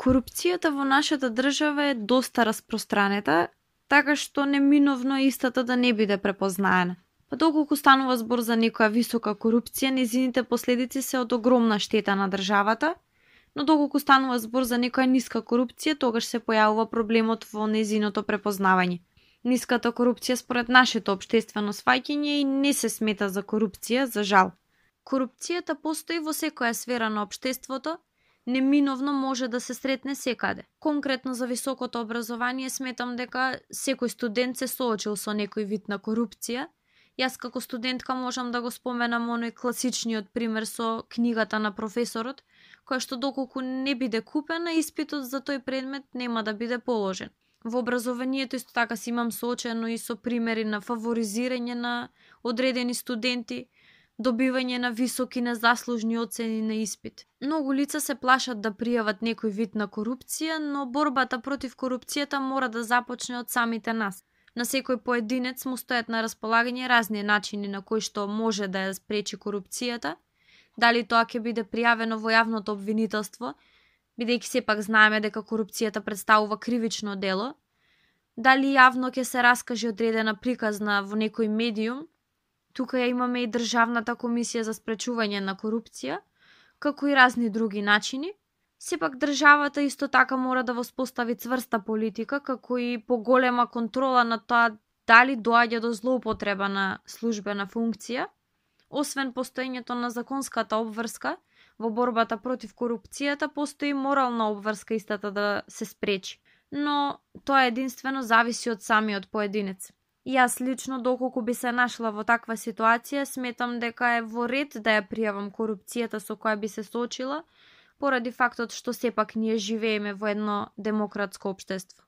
Корупцијата во нашата држава е доста распространета, така што неминовно истата да не биде препознаена. Па доколку станува збор за некоја висока корупција, незините последици се од огромна штета на државата, но доколку станува збор за некоја ниска корупција, тогаш се појавува проблемот во незиното препознавање. Ниската корупција според нашето обштествено сваќање и не се смета за корупција, за жал. Корупцијата постои во секоја сфера на обштеството, неминовно може да се сретне секаде. Конкретно за високото образование сметам дека секој студент се соочил со некој вид на корупција. Јас како студентка можам да го споменам оној класичниот пример со книгата на професорот, која што доколку не биде купена, испитот за тој предмет нема да биде положен. Во образованието исто така си имам соочено и со примери на фаворизирање на одредени студенти, добивање на високи незаслужни оцени на испит. Многу лица се плашат да пријават некој вид на корупција, но борбата против корупцијата мора да започне од самите нас. На секој поединец му стојат на располагање разни начини на кои што може да ја спречи корупцијата, дали тоа ќе биде пријавено во јавното обвинителство, бидејќи сепак знаеме дека корупцијата представува кривично дело, дали јавно ќе се раскаже одредена приказна во некој медиум, Тука ја имаме и Државната комисија за спречување на корупција, како и разни други начини. Сепак државата исто така мора да воспостави цврста политика, како и поголема контрола на тоа дали доаѓа до злоупотреба на службена функција, освен постоењето на законската обврска, во борбата против корупцијата постои морална обврска истата да се спречи. Но тоа единствено зависи од самиот поединец. Јас лично доколку би се нашла во таква ситуација, сметам дека е во ред да ја пријавам корупцијата со која би се соочила, поради фактот што сепак ние живееме во едно демократско општество.